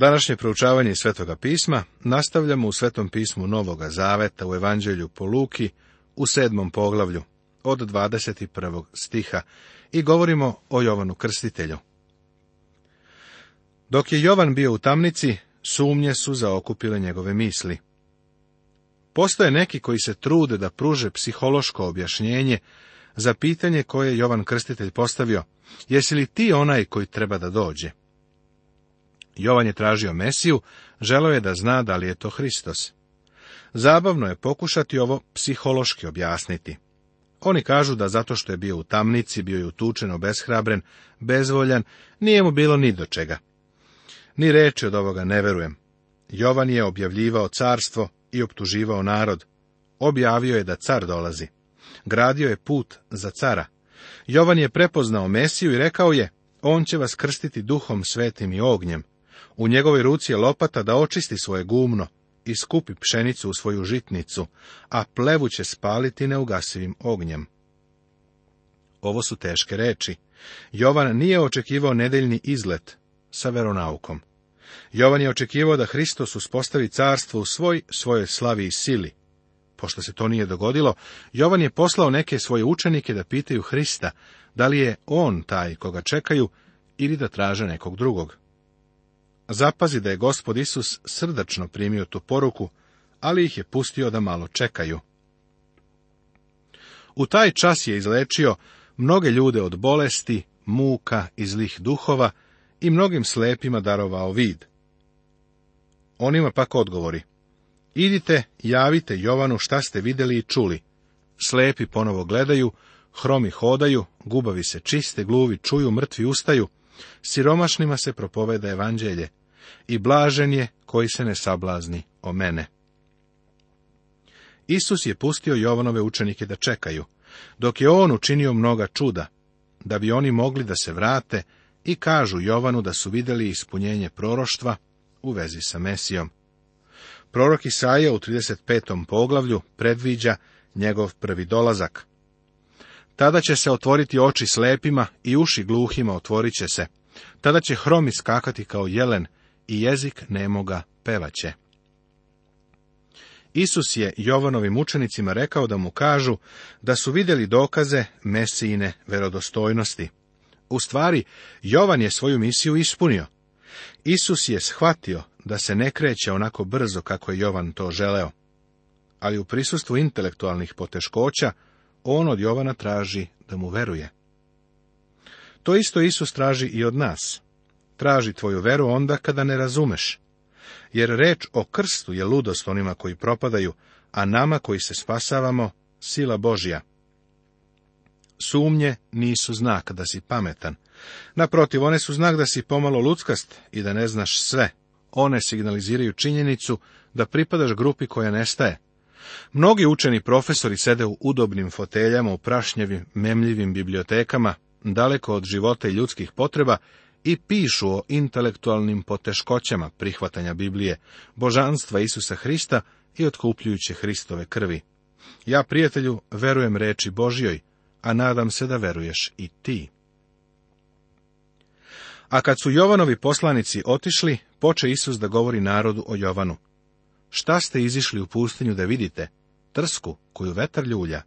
Današnje proučavanje Svetoga pisma nastavljamo u Svetom pismu Novoga Zaveta u Evanđelju po Luki u sedmom poglavlju od 21. stiha i govorimo o Jovanu Krstitelju. Dok je Jovan bio u tamnici, sumnje su zaokupile njegove misli. Postoje neki koji se trude da pruže psihološko objašnjenje za pitanje koje Jovan Krstitelj postavio, jesi li ti onaj koji treba da dođe? Jovan je tražio Mesiju, želeo je da zna da li je to Hristos. Zabavno je pokušati ovo psihološki objasniti. Oni kažu da zato što je bio u tamnici, bio je utučeno, obeshrabren, bezvoljan, nije mu bilo ni do čega. Ni reči od ovoga ne verujem. Jovan je objavljivao carstvo i optuživao narod. Objavio je da car dolazi. Gradio je put za cara. Jovan je prepoznao Mesiju i rekao je, on će vas krstiti duhom svetim i ognjem. U njegovoj ruci je lopata da očisti svoje gumno i skupi pšenicu u svoju žitnicu, a plevu će spaliti neugasivim ognjem. Ovo su teške reči. Jovan nije očekivao nedeljni izlet sa veronaukom. Jovan je očekivao da Hristos uspostavi carstvo u svoj svojoj slavi i sili. Pošto se to nije dogodilo, Jovan je poslao neke svoje učenike da pitaju Hrista da li je on taj koga čekaju ili da traže nekog drugog. Zapazi da je gospod Isus srdačno primio tu poruku, ali ih je pustio da malo čekaju. U taj čas je izlečio mnoge ljude od bolesti, muka i zlih duhova i mnogim slepima darovao vid. Onima pak odgovori. Idite, javite Jovanu šta ste vidjeli i čuli. Slepi ponovo gledaju, hromi hodaju, gubavi se čiste, gluvi čuju, mrtvi ustaju. Siromašnima se propoveda evanđelje i blažen je koji se ne sablazni o mene. Isus je pustio Jovanove učenike da čekaju, dok je on učinio mnoga čuda, da bi oni mogli da se vrate i kažu Jovanu da su vidjeli ispunjenje proroštva u vezi sa Mesijom. Prorok Isaija u 35. poglavlju predviđa njegov prvi dolazak. Tada će se otvoriti oči slepima i uši gluhima otvorit će se. Tada će hromi skakati kao jelen i jezik nemoga pevaće. Isus je Jovanovim učenicima rekao da mu kažu da su vidjeli dokaze Mesijine verodostojnosti. U stvari, Jovan je svoju misiju ispunio. Isus je shvatio da se ne kreće onako brzo kako je Jovan to želeo. Ali u prisustvu intelektualnih poteškoća, on od Jovana traži da mu veruje. To isto Isus traži i od nas traži tvoju veru onda kada ne razumeš. Jer reč o krstu je ludost onima koji propadaju, a nama koji se spasavamo, sila Božja. Sumnje nisu znak da si pametan. Naprotiv, one su znak da si pomalo ludskast i da ne znaš sve. One signaliziraju činjenicu da pripadaš grupi koja nestaje. Mnogi učeni profesori sede u udobnim foteljama u prašnjevim, memljivim bibliotekama, daleko od života i ljudskih potreba i pišu o intelektualnim poteškoćama prihvatanja Biblije, božanstva Isusa Hrista i otkupljujuće Hristove krvi. Ja, prijatelju, verujem reči Božjoj, a nadam se da veruješ i ti. A kad su Jovanovi poslanici otišli, poče Isus da govori narodu o Jovanu. Šta ste izišli u pustinju da vidite? Trsku, koju vetar ljulja.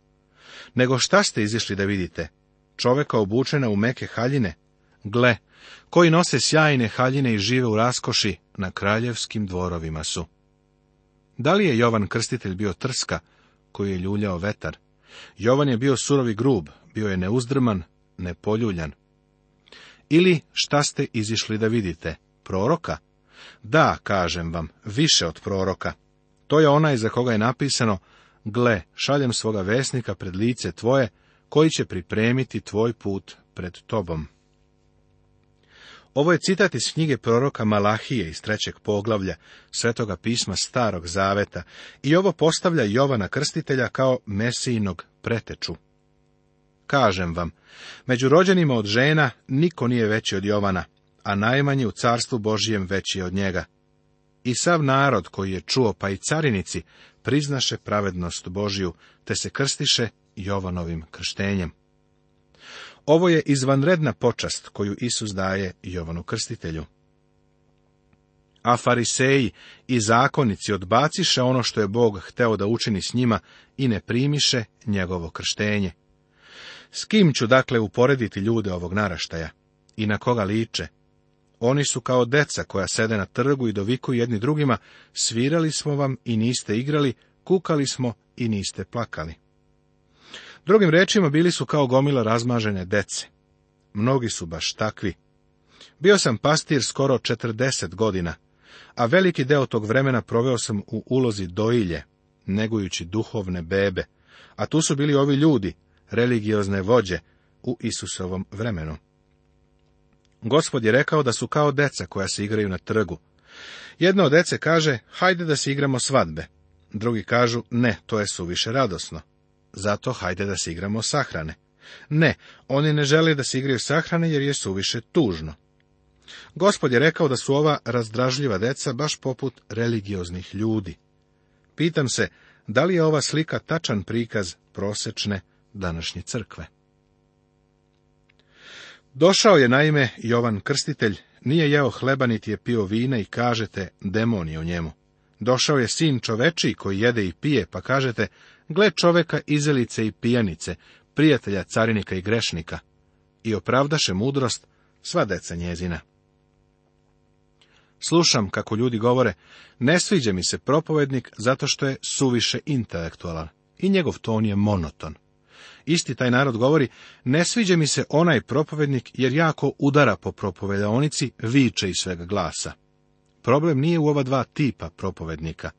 Nego šta ste izišli da vidite? Čoveka obučena u meke haljine, gle, koji nose sjajne haljine i žive u raskoši, na kraljevskim dvorovima su. Da li je Jovan Krstitelj bio trska, koji je ljuljao vetar? Jovan je bio surovi grub, bio je neuzdrman, nepoljuljan. Ili šta ste izišli da vidite? Proroka? Da, kažem vam, više od proroka. To je onaj za koga je napisano, gle, šaljem svoga vesnika pred lice tvoje, koji će pripremiti tvoj put pred tobom. Ovo je citat iz knjige proroka Malahije iz trećeg poglavlja Svetoga pisma Starog Zaveta i ovo postavlja Jovana Krstitelja kao mesijinog preteču. Kažem vam, među rođenima od žena niko nije veći od Jovana, a najmanji u carstvu Božijem veći je od njega. I sav narod koji je čuo, pa i carinici, priznaše pravednost Božiju, te se krstiše Jovanovim krštenjem. Ovo je izvanredna počast koju Isus daje Jovanu Krstitelju. A fariseji i zakonici odbaciše ono što je Bog hteo da učini s njima i ne primiše njegovo krštenje. S kim ću dakle uporediti ljude ovog naraštaja? I na koga liče? Oni su kao deca koja sede na trgu i dovikuju jedni drugima, svirali smo vam i niste igrali, kukali smo i niste plakali. Drugim rečima, bili su kao gomila razmažene dece. Mnogi su baš takvi. Bio sam pastir skoro 40 godina, a veliki deo tog vremena proveo sam u ulozi doilje, negujući duhovne bebe, a tu su bili ovi ljudi, religiozne vođe, u Isusovom vremenu. Gospod je rekao da su kao deca koja se igraju na trgu. Jedno od dece kaže, hajde da se igramo svadbe. Drugi kažu, ne, to je suviše radosno. Zato hajde da se igramo sahrane. Ne, oni ne žele da se igraju sahrane jer je suviše tužno. Gospod je rekao da su ova razdražljiva deca baš poput religioznih ljudi. Pitam se, da li je ova slika tačan prikaz prosečne današnje crkve? Došao je naime Jovan Krstitelj, nije jeo hleba niti je pio vina i kažete, demon je u njemu. Došao je sin čovečiji koji jede i pije, pa kažete, Gle čoveka izelice i pijanice, prijatelja carinika i grešnika, i opravdaše mudrost sva deca njezina. Slušam kako ljudi govore, ne sviđa mi se propovednik zato što je suviše intelektualan i njegov ton je monoton. Isti taj narod govori, ne sviđa mi se onaj propovednik jer jako udara po propovedaonici, viče iz svega glasa. Problem nije u ova dva tipa propovednika.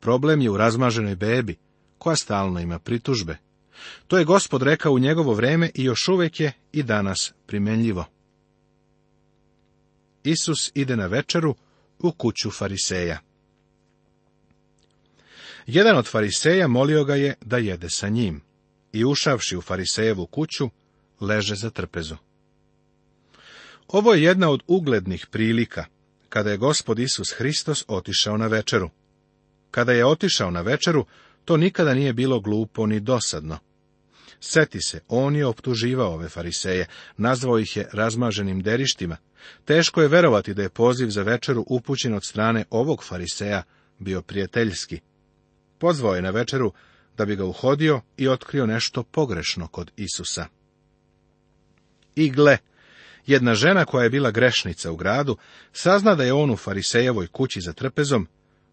Problem je u razmaženoj bebi, koja stalno ima pritužbe. To je gospod rekao u njegovo vreme i još uvijek je i danas primenljivo. Isus ide na večeru u kuću fariseja. Jedan od fariseja molio ga je da jede sa njim i ušavši u farisejevu kuću, leže za trpezu. Ovo je jedna od uglednih prilika, kada je gospod Isus Hristos otišao na večeru. Kada je otišao na večeru, to nikada nije bilo glupo ni dosadno. Seti se, on je optuživao ove fariseje, nazvao ih je razmaženim derištima. Teško je verovati da je poziv za večeru upućen od strane ovog fariseja bio prijateljski. Pozvao je na večeru da bi ga uhodio i otkrio nešto pogrešno kod Isusa. I gle, jedna žena koja je bila grešnica u gradu, sazna da je on u farisejevoj kući za trpezom,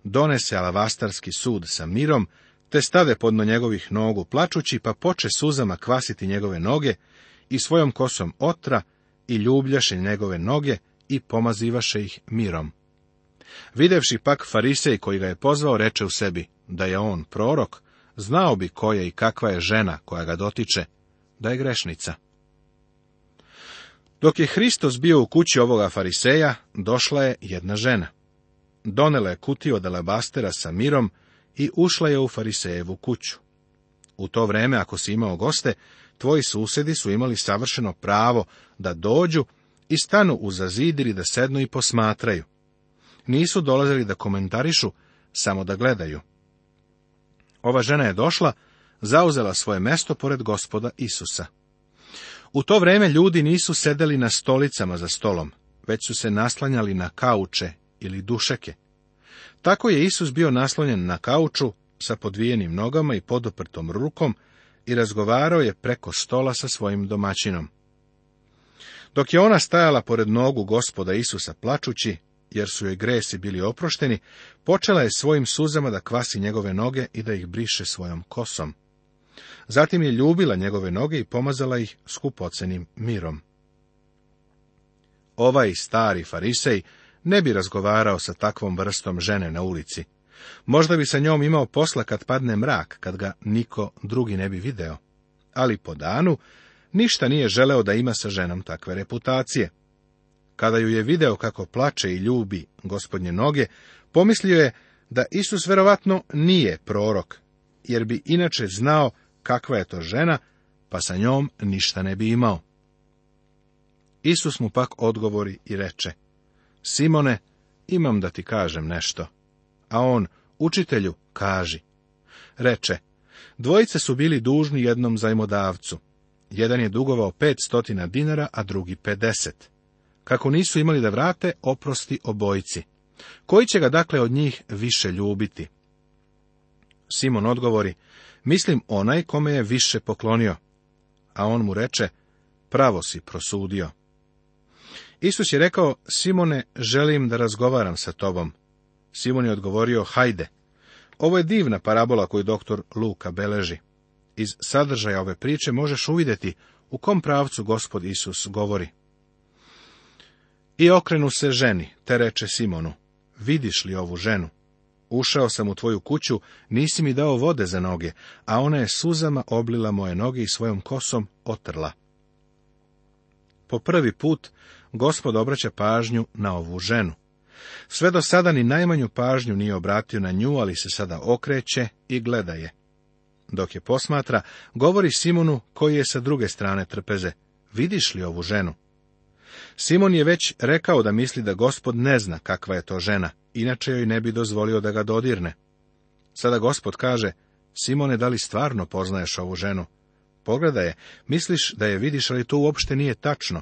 donese alavastarski sud sa mirom te stade podno njegovih nogu plačući, pa poče suzama kvasiti njegove noge i svojom kosom otra i ljubljaše njegove noge i pomazivaše ih mirom. Videvši pak farisej koji ga je pozvao, reče u sebi da je on prorok, znao bi koja i kakva je žena koja ga dotiče, da je grešnica. Dok je Hristos bio u kući ovoga fariseja, došla je jedna žena. Donela je kutio od alabastera sa mirom i ušla je u farisejevu kuću. U to vreme, ako si imao goste, tvoji susedi su imali savršeno pravo da dođu i stanu uza zid da sednu i posmatraju. Nisu dolazili da komentarišu, samo da gledaju. Ova žena je došla, zauzela svoje mesto pored gospoda Isusa. U to vreme ljudi nisu sedeli na stolicama za stolom, već su se naslanjali na kauče ili dušeke. Tako je Isus bio naslonjen na kauču sa podvijenim nogama i podoprtom rukom i razgovarao je preko stola sa svojim domaćinom. Dok je ona stajala pored nogu gospoda Isusa plačući, jer su joj gresi bili oprošteni, počela je svojim suzama da kvasi njegove noge i da ih briše svojom kosom. Zatim je ljubila njegove noge i pomazala ih skupocenim mirom. Ovaj stari farisej ne bi razgovarao sa takvom vrstom žene na ulici. Možda bi sa njom imao posla kad padne mrak, kad ga niko drugi ne bi video. Ali po danu ništa nije želeo da ima sa ženom takve reputacije. Kada ju je video kako plače i ljubi gospodnje noge, pomislio je da Isus verovatno nije prorok, jer bi inače znao kakva je to žena, pa sa njom ništa ne bi imao. Isus mu pak odgovori i reče, Simone, imam da ti kažem nešto. A on, učitelju, kaži. Reče, dvojice su bili dužni jednom zajmodavcu. Jedan je dugovao stotina dinara, a drugi 50. Kako nisu imali da vrate, oprosti obojci. Koji će ga dakle od njih više ljubiti? Simon odgovori, mislim onaj kome je više poklonio. A on mu reče, pravo si prosudio. Isus je rekao, Simone, želim da razgovaram sa tobom. Simon je odgovorio, hajde. Ovo je divna parabola koju doktor Luka beleži. Iz sadržaja ove priče možeš uvidjeti u kom pravcu gospod Isus govori. I okrenu se ženi, te reče Simonu, vidiš li ovu ženu? Ušao sam u tvoju kuću, nisi mi dao vode za noge, a ona je suzama oblila moje noge i svojom kosom otrla. Po prvi put gospod obraća pažnju na ovu ženu. Sve do sada ni najmanju pažnju nije obratio na nju, ali se sada okreće i gleda je. Dok je posmatra, govori Simonu koji je sa druge strane trpeze, vidiš li ovu ženu? Simon je već rekao da misli da gospod ne zna kakva je to žena, inače joj ne bi dozvolio da ga dodirne. Sada gospod kaže, Simone, da li stvarno poznaješ ovu ženu? Pogledaj je, misliš da je vidiš, ali to uopšte nije tačno.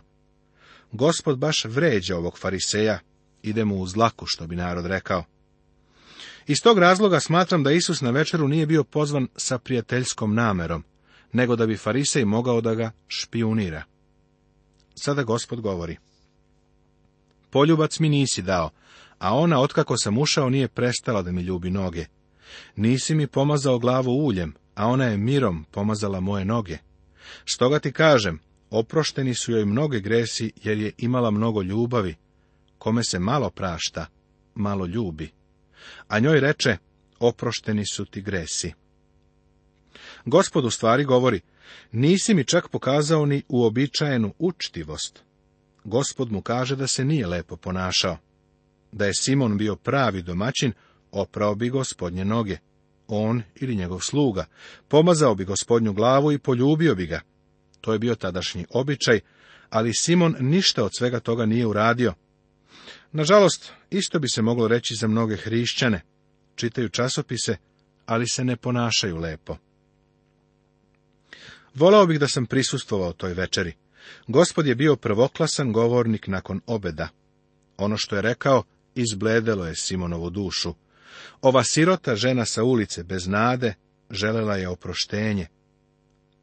Gospod baš vređa ovog fariseja, ide mu u zlaku, što bi narod rekao. Iz tog razloga smatram da Isus na večeru nije bio pozvan sa prijateljskom namerom, nego da bi farisej mogao da ga špijunira. Sada gospod govori. Poljubac mi nisi dao, a ona otkako sam ušao nije prestala da mi ljubi noge. Nisi mi pomazao glavu uljem, a ona je mirom pomazala moje noge. Stoga ti kažem, oprošteni su joj mnoge gresi, jer je imala mnogo ljubavi, kome se malo prašta, malo ljubi. A njoj reče, oprošteni su ti gresi. Gospod u stvari govori, nisi mi čak pokazao ni uobičajenu učtivost. Gospod mu kaže da se nije lepo ponašao. Da je Simon bio pravi domaćin, oprao bi gospodnje noge, on ili njegov sluga, pomazao bi gospodnju glavu i poljubio bi ga. To je bio tadašnji običaj, ali Simon ništa od svega toga nije uradio. Nažalost, isto bi se moglo reći za mnoge hrišćane. Čitaju časopise, ali se ne ponašaju lepo. Volao bih da sam prisustvovao toj večeri. Gospod je bio prvoklasan govornik nakon obeda. Ono što je rekao, izbledelo je Simonovu dušu. Ova sirota žena sa ulice bez nade želela je oproštenje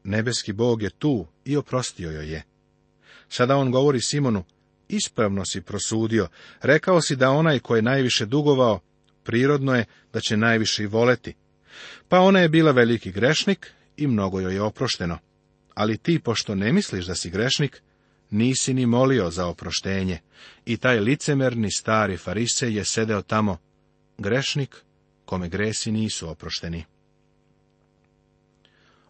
nebeski Bog je tu i oprostio joj je. Sada on govori Simonu, ispravno si prosudio, rekao si da onaj ko je najviše dugovao, prirodno je da će najviše i voleti. Pa ona je bila veliki grešnik i mnogo joj je oprošteno. Ali ti, pošto ne misliš da si grešnik, nisi ni molio za oproštenje. I taj licemerni stari farise je sedeo tamo, grešnik, kome gresi nisu oprošteni.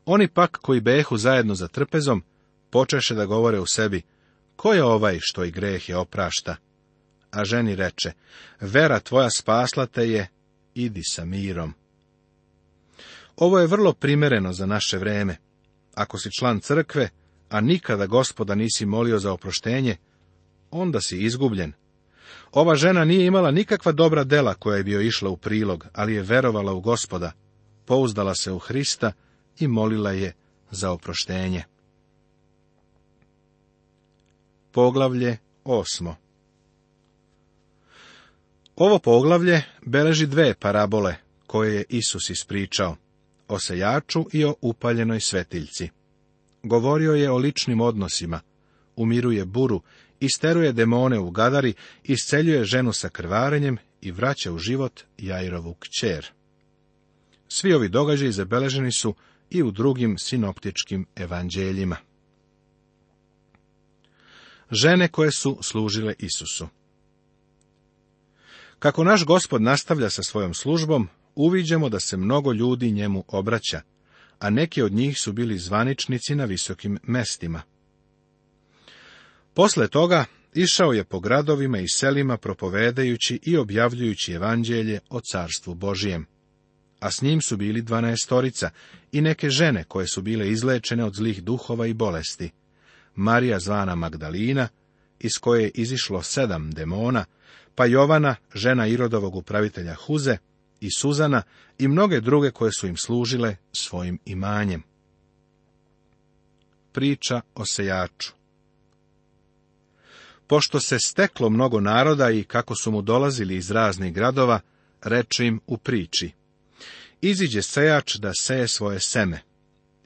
Oni pak koji behu zajedno za trpezom, počeše da govore u sebi, ko je ovaj što i greh je oprašta? A ženi reče, vera tvoja spasla te je, idi sa mirom. Ovo je vrlo primereno za naše vreme. Ako si član crkve, a nikada gospoda nisi molio za oproštenje, onda si izgubljen. Ova žena nije imala nikakva dobra dela koja je bio išla u prilog, ali je verovala u gospoda, pouzdala se u Hrista i molila je za oproštenje. Poglavlje osmo Ovo poglavlje beleži dve parabole koje je Isus ispričao, o sejaču i o upaljenoj svetiljci. Govorio je o ličnim odnosima, umiruje buru, isteruje demone u gadari, isceljuje ženu sa krvarenjem i vraća u život Jairovu kćer. Svi ovi događaji zabeleženi su i u drugim sinoptičkim evanđeljima. Žene koje su služile Isusu Kako naš gospod nastavlja sa svojom službom, uviđemo da se mnogo ljudi njemu obraća, a neki od njih su bili zvaničnici na visokim mestima. Posle toga išao je po gradovima i selima propovedajući i objavljujući evanđelje o carstvu Božijem a s njim su bili dvanaestorica i neke žene koje su bile izlečene od zlih duhova i bolesti. Marija zvana Magdalina, iz koje je izišlo sedam demona, pa Jovana, žena Irodovog upravitelja Huze, i Suzana i mnoge druge koje su im služile svojim imanjem. Priča o sejaču Pošto se steklo mnogo naroda i kako su mu dolazili iz raznih gradova, reče im u priči iziđe sejač da seje svoje seme.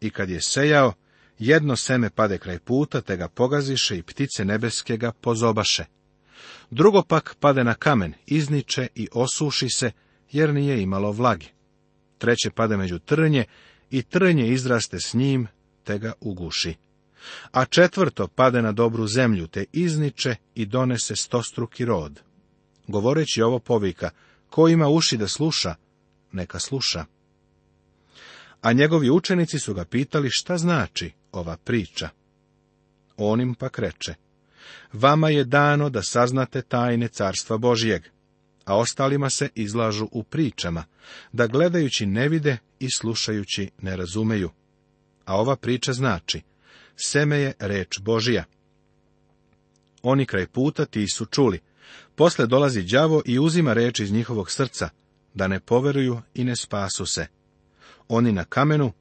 I kad je sejao, jedno seme pade kraj puta, te ga pogaziše i ptice nebeske ga pozobaše. Drugo pak pade na kamen, izniče i osuši se, jer nije imalo vlage. Treće pade među trnje i trnje izraste s njim, te ga uguši. A četvrto pade na dobru zemlju, te izniče i donese stostruki rod. Govoreći ovo povika, ko ima uši da sluša, neka sluša. A njegovi učenici su ga pitali šta znači ova priča. On im pak reče, vama je dano da saznate tajne carstva Božijeg, a ostalima se izlažu u pričama, da gledajući ne vide i slušajući ne razumeju. A ova priča znači, seme je reč Božija. Oni kraj puta ti su čuli. Posle dolazi đavo i uzima reč iz njihovog srca, da ne poveruju i ne spasu se. Oni na kamenu,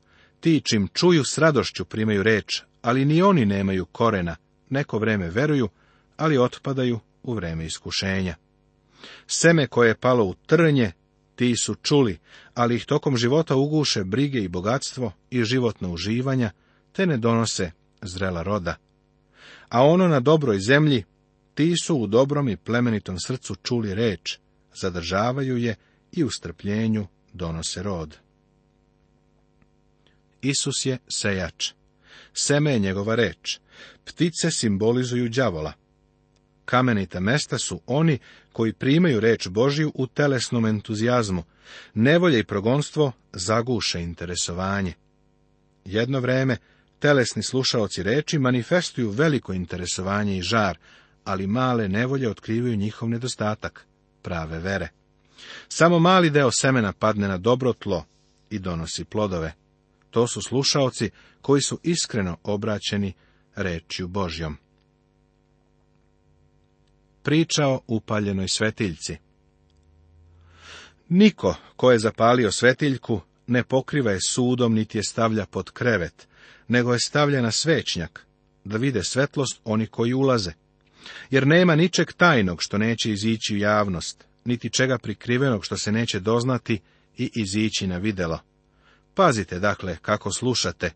ti čim čuju s radošću primaju reč, ali ni oni nemaju korena, neko vreme veruju, ali otpadaju u vreme iskušenja. Seme koje je palo u trnje, ti su čuli, ali ih tokom života uguše brige i bogatstvo i životno uživanja, te ne donose zrela roda. A ono na dobroj zemlji, ti su u dobrom i plemenitom srcu čuli reč, zadržavaju je i u strpljenju donose rod. Isus je sejač. Seme je njegova reč. Ptice simbolizuju đavola. Kamenite mesta su oni koji primaju reč Božju u telesnom entuzijazmu. Nevolje i progonstvo zaguše interesovanje. Jedno vreme, telesni slušaoci reči manifestuju veliko interesovanje i žar, ali male nevolje otkrivaju njihov nedostatak, prave vere. Samo mali deo semena padne na dobro tlo i donosi plodove. To su slušaoci koji su iskreno obraćeni rečju Božjom. Priča o upaljenoj svetiljci Niko ko je zapalio svetiljku ne pokriva je sudom niti je stavlja pod krevet, nego je stavlja na svećnjak, da vide svetlost oni koji ulaze. Jer nema ničeg tajnog što neće izići u javnost, niti čega prikrivenog što se neće doznati i izići na videlo. Pazite, dakle, kako slušate.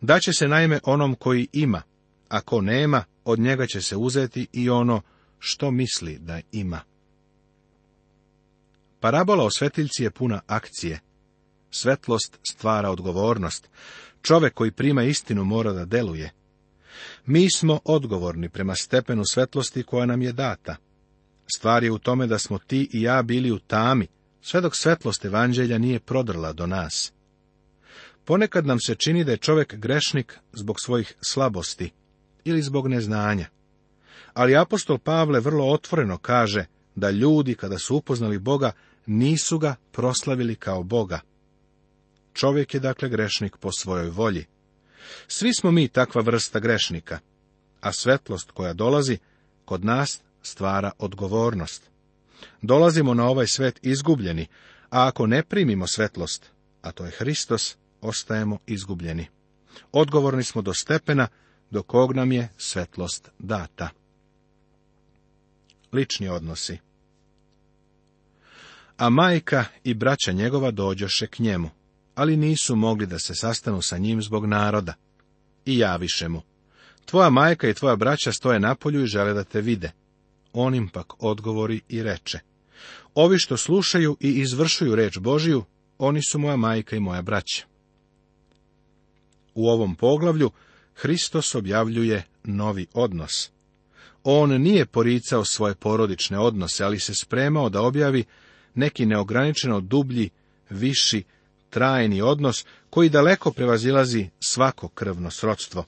Da će se najme onom koji ima, a ko nema, od njega će se uzeti i ono što misli da ima. Parabola o svetiljci je puna akcije. Svetlost stvara odgovornost. Čovek koji prima istinu mora da deluje. Mi smo odgovorni prema stepenu svetlosti koja nam je data. Stvar je u tome da smo ti i ja bili u tami, sve dok svetlost evanđelja nije prodrla do nas. Ponekad nam se čini da je čovjek grešnik zbog svojih slabosti ili zbog neznanja. Ali apostol Pavle vrlo otvoreno kaže da ljudi kada su upoznali Boga nisu ga proslavili kao Boga. Čovjek je dakle grešnik po svojoj volji. Svi smo mi takva vrsta grešnika, a svetlost koja dolazi kod nas stvara odgovornost. Dolazimo na ovaj svet izgubljeni, a ako ne primimo svetlost, a to je Hristos, ostajemo izgubljeni. Odgovorni smo do stepena do kog nam je svetlost data. Lični odnosi A majka i braća njegova dođoše k njemu, ali nisu mogli da se sastanu sa njim zbog naroda. I javiše mu. Tvoja majka i tvoja braća stoje na polju i žele da te vide on im pak odgovori i reče, ovi što slušaju i izvršuju reč Božiju, oni su moja majka i moja braća. U ovom poglavlju Hristos objavljuje novi odnos. On nije poricao svoje porodične odnose, ali se spremao da objavi neki neograničeno dublji, viši, trajni odnos koji daleko prevazilazi svako krvno srodstvo.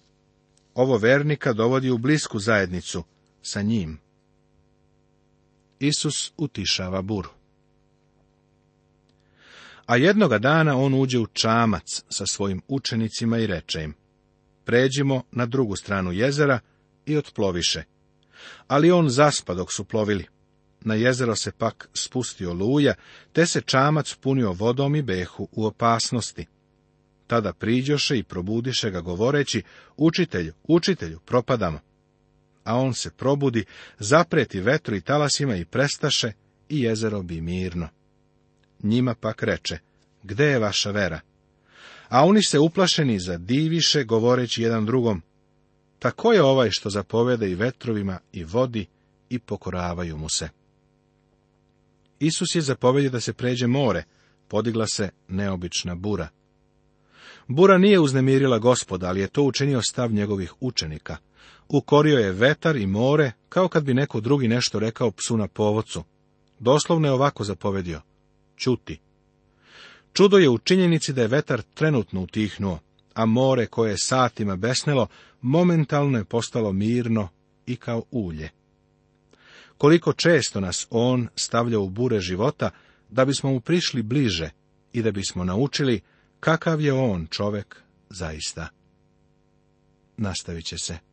Ovo vernika dovodi u blisku zajednicu sa njim. Isus utišava buru. A jednoga dana on uđe u čamac sa svojim učenicima i reče im, pređimo na drugu stranu jezera i otploviše. Ali on zaspa dok su plovili. Na jezero se pak spustio luja, te se čamac punio vodom i behu u opasnosti. Tada priđoše i probudiše ga govoreći, učitelju, učitelju, propadamo a on se probudi, zapreti vetru i talasima i prestaše, i jezero bi mirno. Njima pak reče, gde je vaša vera? A oni se uplašeni zadiviše, govoreći jedan drugom, tako pa je ovaj što zapovede i vetrovima i vodi i pokoravaju mu se. Isus je zapovedio da se pređe more, podigla se neobična bura. Bura nije uznemirila gospoda, ali je to učinio stav njegovih učenika. Ukorio je vetar i more, kao kad bi neko drugi nešto rekao psu na povocu Doslovno je ovako zapovedio. Čuti. Čudo je u činjenici da je vetar trenutno utihnuo, a more koje je satima besnelo, momentalno je postalo mirno i kao ulje. Koliko često nas on stavlja u bure života, da bismo mu prišli bliže i da bismo naučili kakav je on čovek zaista. Nastavit će se.